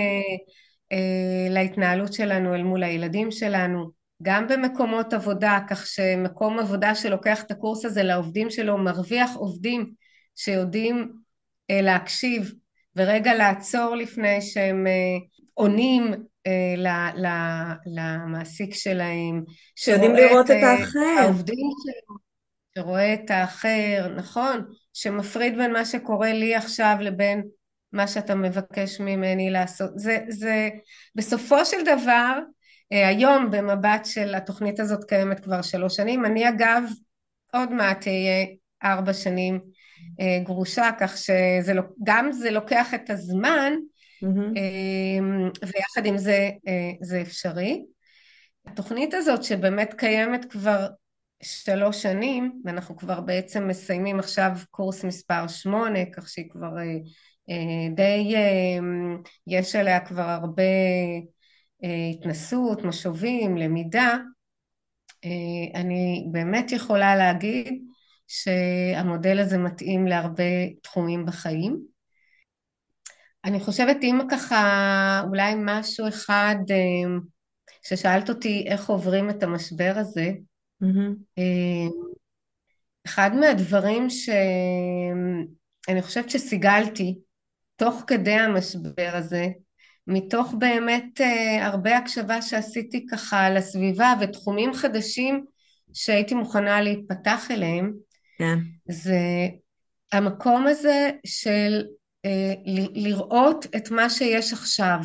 אה, להתנהלות שלנו אל מול הילדים שלנו, גם במקומות עבודה, כך שמקום עבודה שלוקח את הקורס הזה לעובדים שלו, מרוויח עובדים שיודעים אה, להקשיב ורגע לעצור לפני שהם אה, עונים למעסיק שלהם, שיודעים לראות את האחר, העובדים שלו, שרואה את האחר, נכון, שמפריד בין מה שקורה לי עכשיו לבין מה שאתה מבקש ממני לעשות. זה, זה בסופו של דבר, אה, היום במבט של התוכנית הזאת קיימת כבר שלוש שנים, אני אגב עוד מעט אהיה ארבע שנים אה, גרושה, כך שגם זה לוקח את הזמן, Mm-hmm. ויחד עם זה אה, זה אפשרי. התוכנית הזאת שבאמת קיימת כבר שלוש שנים, ואנחנו כבר בעצם מסיימים עכשיו קורס מספר שמונה, כך שהיא כבר אה, די, יש עליה כבר הרבה התנסות, משובים, למידה, אני באמת יכולה להגיד שהמודל הזה מתאים להרבה תחומים בחיים. אני חושבת אם ככה אולי משהו אחד ששאלת אותי איך עוברים את המשבר הזה, mm-hmm. אחד מהדברים שאני חושבת שסיגלתי תוך כדי המשבר הזה, מתוך באמת אה, הרבה הקשבה שעשיתי ככה לסביבה ותחומים חדשים שהייתי מוכנה להיפתח אליהם, כן. זה המקום הזה של לראות את מה שיש עכשיו.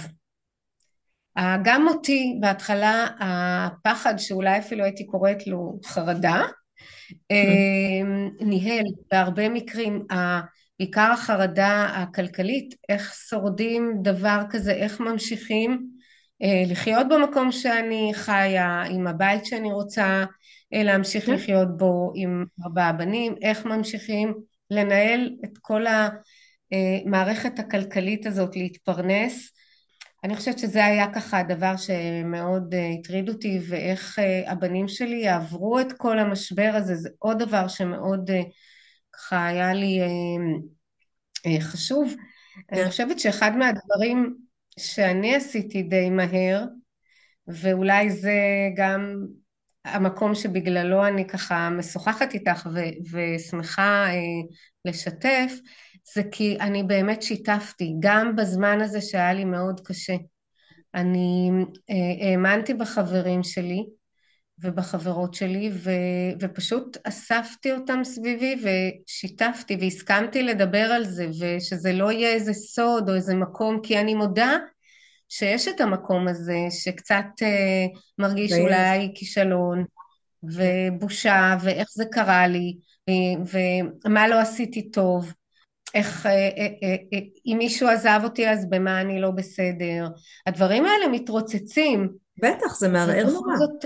גם אותי בהתחלה הפחד שאולי אפילו הייתי קוראת לו חרדה אה, ניהל בהרבה מקרים בעיקר החרדה הכלכלית איך שורדים דבר כזה איך ממשיכים אה, לחיות במקום שאני חיה עם הבית שאני רוצה אה, להמשיך כן. לחיות בו עם ארבעה בנים איך ממשיכים לנהל את כל המערכת הכלכלית הזאת להתפרנס. אני חושבת שזה היה ככה הדבר שמאוד אה, הטריד אותי ואיך אה, הבנים שלי יעברו את כל המשבר הזה. זה עוד דבר שמאוד אה, ככה היה לי חשוב. אני כן. חושבת שאחד מהדברים שאני עשיתי די מהר ואולי זה גם המקום שבגללו אני ככה משוחחת איתך ו- ושמחה לשתף זה כי אני באמת שיתפתי, גם בזמן הזה שהיה לי מאוד קשה. אני אה, האמנתי בחברים שלי ובחברות שלי ו, ופשוט אספתי אותם סביבי ושיתפתי והסכמתי לדבר על זה ושזה לא יהיה איזה סוד או איזה מקום כי אני מודה שיש את המקום הזה שקצת אה, מרגיש אולי כישלון ובושה ואיך זה קרה לי ומה לא עשיתי טוב איך, אה, אה, אה, אם מישהו עזב אותי אז במה אני לא בסדר, הדברים האלה מתרוצצים. בטח, זה מערער נורא. זאת,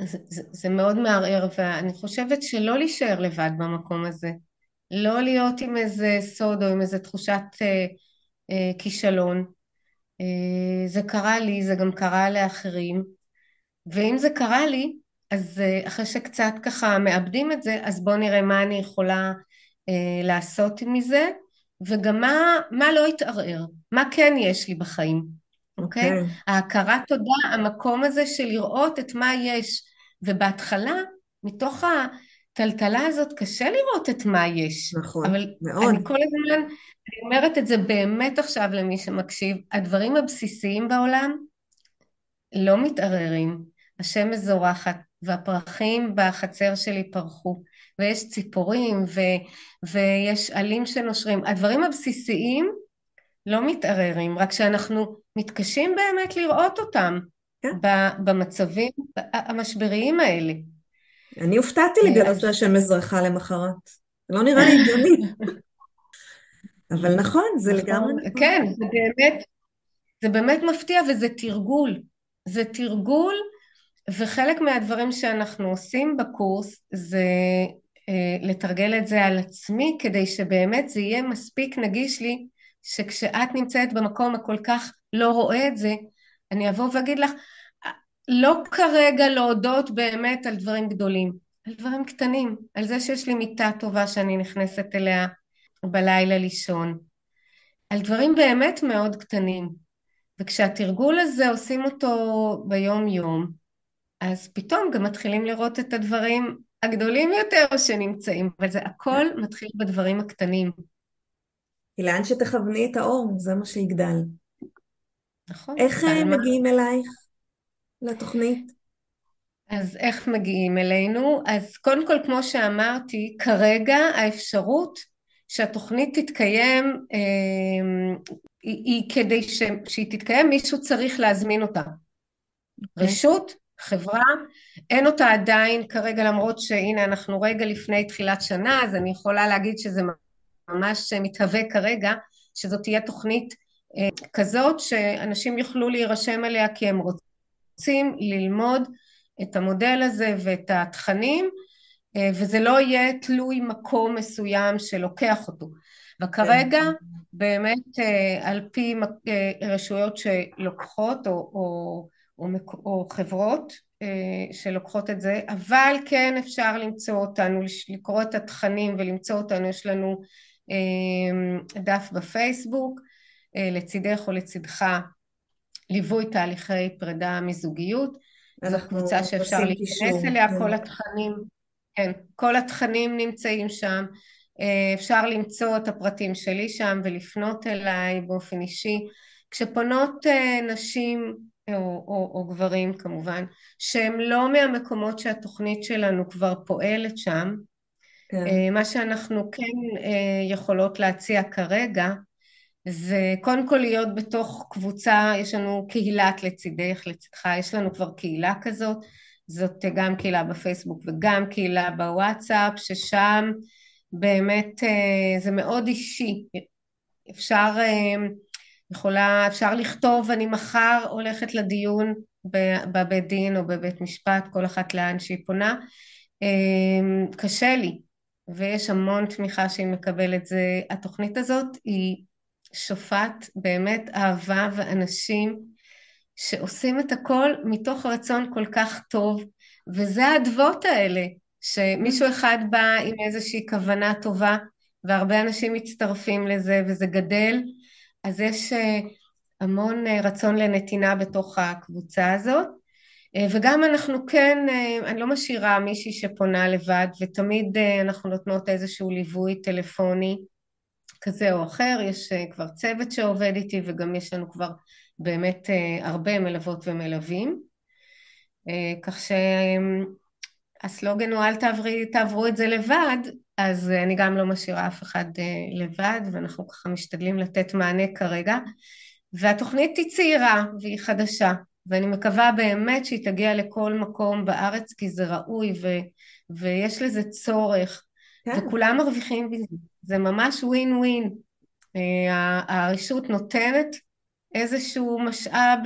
זה, זה, זה מאוד מערער ואני חושבת שלא להישאר לבד במקום הזה, לא להיות עם איזה סוד או עם איזה תחושת אה, אה, כישלון. אה, זה קרה לי, זה גם קרה לאחרים, ואם זה קרה לי, אז אחרי שקצת ככה מאבדים את זה, אז בואו נראה מה אני יכולה אה, לעשות מזה, וגם מה, מה לא התערער, מה כן יש לי בחיים, אוקיי? Okay? אוקיי. Okay. ההכרת תודה, המקום הזה של לראות את מה יש, ובהתחלה, מתוך הטלטלה הזאת, קשה לראות את מה יש. נכון, אבל מאוד. אני כל הזמן, אני אומרת את זה באמת עכשיו למי שמקשיב, הדברים הבסיסיים בעולם לא מתערערים. השמש זורחת, והפרחים בחצר שלי פרחו. ויש ציפורים ו, ויש עלים שנושרים. הדברים הבסיסיים לא מתערערים, רק שאנחנו מתקשים באמת לראות אותם כן. במצבים המשבריים האלה. אני הופתעתי לגלות שהשמש זרחה למחרת. לא נראה לי הגיוני. אבל נכון, זה נכון, לגמרי נכון. כן, זה באמת, זה באמת מפתיע וזה תרגול. זה תרגול, וחלק מהדברים שאנחנו עושים בקורס זה אה, לתרגל את זה על עצמי כדי שבאמת זה יהיה מספיק נגיש לי שכשאת נמצאת במקום הכל כך לא רואה את זה אני אבוא ואגיד לך לא כרגע להודות באמת על דברים גדולים על דברים קטנים על זה שיש לי מיטה טובה שאני נכנסת אליה בלילה לישון על דברים באמת מאוד קטנים. וכשהתרגול הזה עושים אותו ביום יום אז פתאום גם מתחילים לראות את הדברים הגדולים יותר שנמצאים, אבל זה הכל מתחיל בדברים הקטנים. כי לאן שתכווני את האור, זה מה שיגדל. נכון. איך הם מגיעים אלייך לתוכנית? אז איך מגיעים אלינו? אז קודם כל, כמו שאמרתי, כרגע האפשרות שהתוכנית תתקיים, אה, היא, היא כדי ש, שהיא תתקיים, מישהו צריך להזמין אותה. Okay. אוקיי. רשות חברה, אין אותה עדיין כרגע למרות שהנה אנחנו רגע לפני תחילת שנה אז אני יכולה להגיד שזה ממש מתהווה כרגע שזאת תהיה תוכנית אה, כזאת שאנשים יוכלו להירשם אליה כי הם רוצים ללמוד את המודל הזה ואת התכנים אה, וזה לא יהיה תלוי מקום מסוים שלוקח אותו. וכרגע באמת על פי רשויות שלוקחות או, או, או, או חברות שלוקחות את זה, אבל כן אפשר למצוא אותנו, לקרוא את התכנים ולמצוא אותנו, יש לנו דף בפייסבוק, לצידך או לצידך ליווי תהליכי פרידה מזוגיות, זו קבוצה שאפשר להיכנס אליה, כן. כל התכנים, כן, כל התכנים נמצאים שם, אפשר למצוא את הפרטים שלי שם ולפנות אליי באופן אישי. כשפונות נשים או, או, או גברים כמובן, שהם לא מהמקומות שהתוכנית שלנו כבר פועלת שם, כן. מה שאנחנו כן יכולות להציע כרגע זה קודם כל להיות בתוך קבוצה, יש לנו קהילת לצידך, לצדך, יש לנו כבר קהילה כזאת, זאת גם קהילה בפייסבוק וגם קהילה בוואטסאפ, ששם באמת אה, זה מאוד אישי, אפשר, אה, יכולה, אפשר לכתוב אני מחר הולכת לדיון בבית דין או בבית משפט, כל אחת לאן שהיא פונה, אה, קשה לי ויש המון תמיכה שהיא מקבלת, זה, התוכנית הזאת היא שופט באמת אהבה ואנשים שעושים את הכל מתוך רצון כל כך טוב, וזה האדוות האלה, שמישהו אחד בא עם איזושהי כוונה טובה, והרבה אנשים מצטרפים לזה וזה גדל, אז יש אה, המון אה, רצון לנתינה בתוך הקבוצה הזאת. אה, וגם אנחנו כן, אני לא משאירה מישהי שפונה לבד, ותמיד אנחנו נותנות איזשהו ליווי טלפוני כזה או אחר, יש כבר צוות שעובד איתי וגם יש לנו כבר באמת הרבה מלוות ומלווים, כך שהסלוגן הוא אל תעברי, תעברו את זה לבד, אז אני גם לא משאירה אף אחד לבד ואנחנו ככה משתדלים לתת מענה כרגע, והתוכנית היא צעירה והיא חדשה, ואני מקווה באמת שהיא תגיע לכל מקום בארץ כי זה ראוי ו, ויש לזה צורך כן. וכולם מרוויחים בזה, זה ממש ווין ווין. אה, הרשות נותנת איזשהו משאב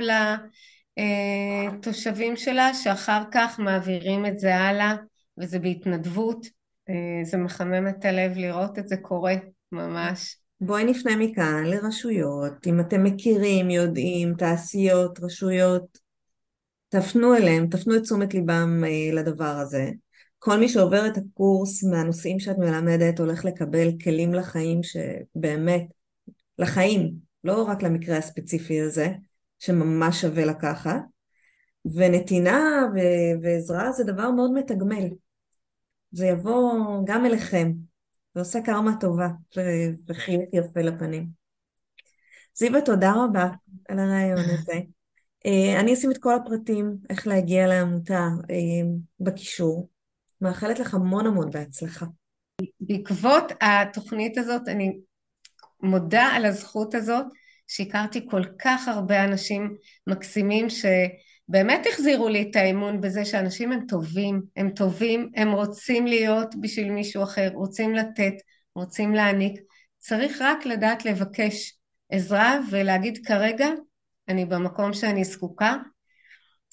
לתושבים שלה שאחר כך מעבירים את זה הלאה וזה בהתנדבות, אה, זה מחמם את הלב לראות את זה קורה ממש. בואי נפנה מכאן לרשויות, אם אתם מכירים, יודעים, תעשיות, רשויות, תפנו אליהם, תפנו את תשומת ליבם אה, לדבר הזה. כל מי שעובר את הקורס מהנושאים שאת מלמדת הולך לקבל כלים לחיים שבאמת, לחיים, לא רק למקרה הספציפי הזה, שממש שווה לקחת. ונתינה ו- ועזרה זה דבר מאוד מתגמל. זה יבוא גם אליכם, זה עושה קרמה טובה וחיוך יפה לפנים. זיווה, תודה רבה על הרעיון הזה. אה, אני אשים את כל הפרטים, איך להגיע לעמותה, אה, בקישור. מאחלת לך המון המון בהצלחה. בעקבות התוכנית הזאת אני מודה על הזכות הזאת שהכרתי כל כך הרבה אנשים מקסימים שבאמת החזירו לי את האמון בזה שאנשים הם טובים, הם טובים, הם רוצים להיות בשביל מישהו אחר, רוצים לתת, רוצים להעניק, צריך רק לדעת לבקש עזרה ולהגיד כרגע אני במקום שאני זקוקה.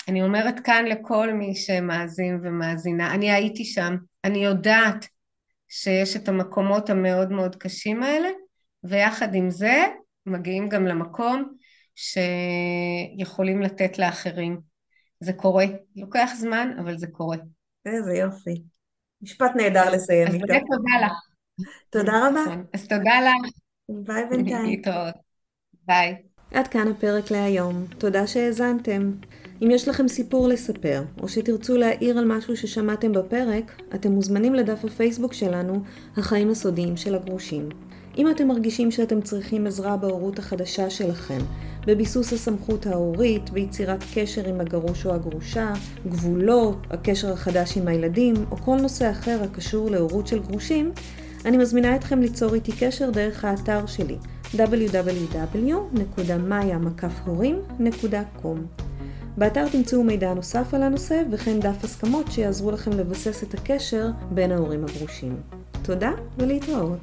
אני אומרת כאן לכל מי שמאזין ומאזינה, אני הייתי שם, אני יודעת שיש את המקומות המאוד מאוד קשים האלה, ויחד עם זה מגיעים גם למקום שיכולים לתת לאחרים. זה קורה, לוקח זמן, אבל זה קורה. איזה יופי. משפט נהדר לסיים איתו. אז באמת תודה לך. תודה רבה. נכון. אז תודה לך. ביי בינתיים. להתראות. ביי. עד כאן הפרק להיום. תודה שהאזנתם. אם יש לכם סיפור לספר, או שתרצו להעיר על משהו ששמעתם בפרק, אתם מוזמנים לדף הפייסבוק שלנו, החיים הסודיים של הגרושים. אם אתם מרגישים שאתם צריכים עזרה בהורות החדשה שלכם, בביסוס הסמכות ההורית, ביצירת קשר עם הגרוש או הגרושה, גבולות, הקשר החדש עם הילדים, או כל נושא אחר הקשור להורות של גרושים, אני מזמינה אתכם ליצור איתי קשר דרך האתר שלי www.maya.com באתר תמצאו מידע נוסף על הנושא וכן דף הסכמות שיעזרו לכם לבסס את הקשר בין ההורים הגרושים. תודה ולהתראות.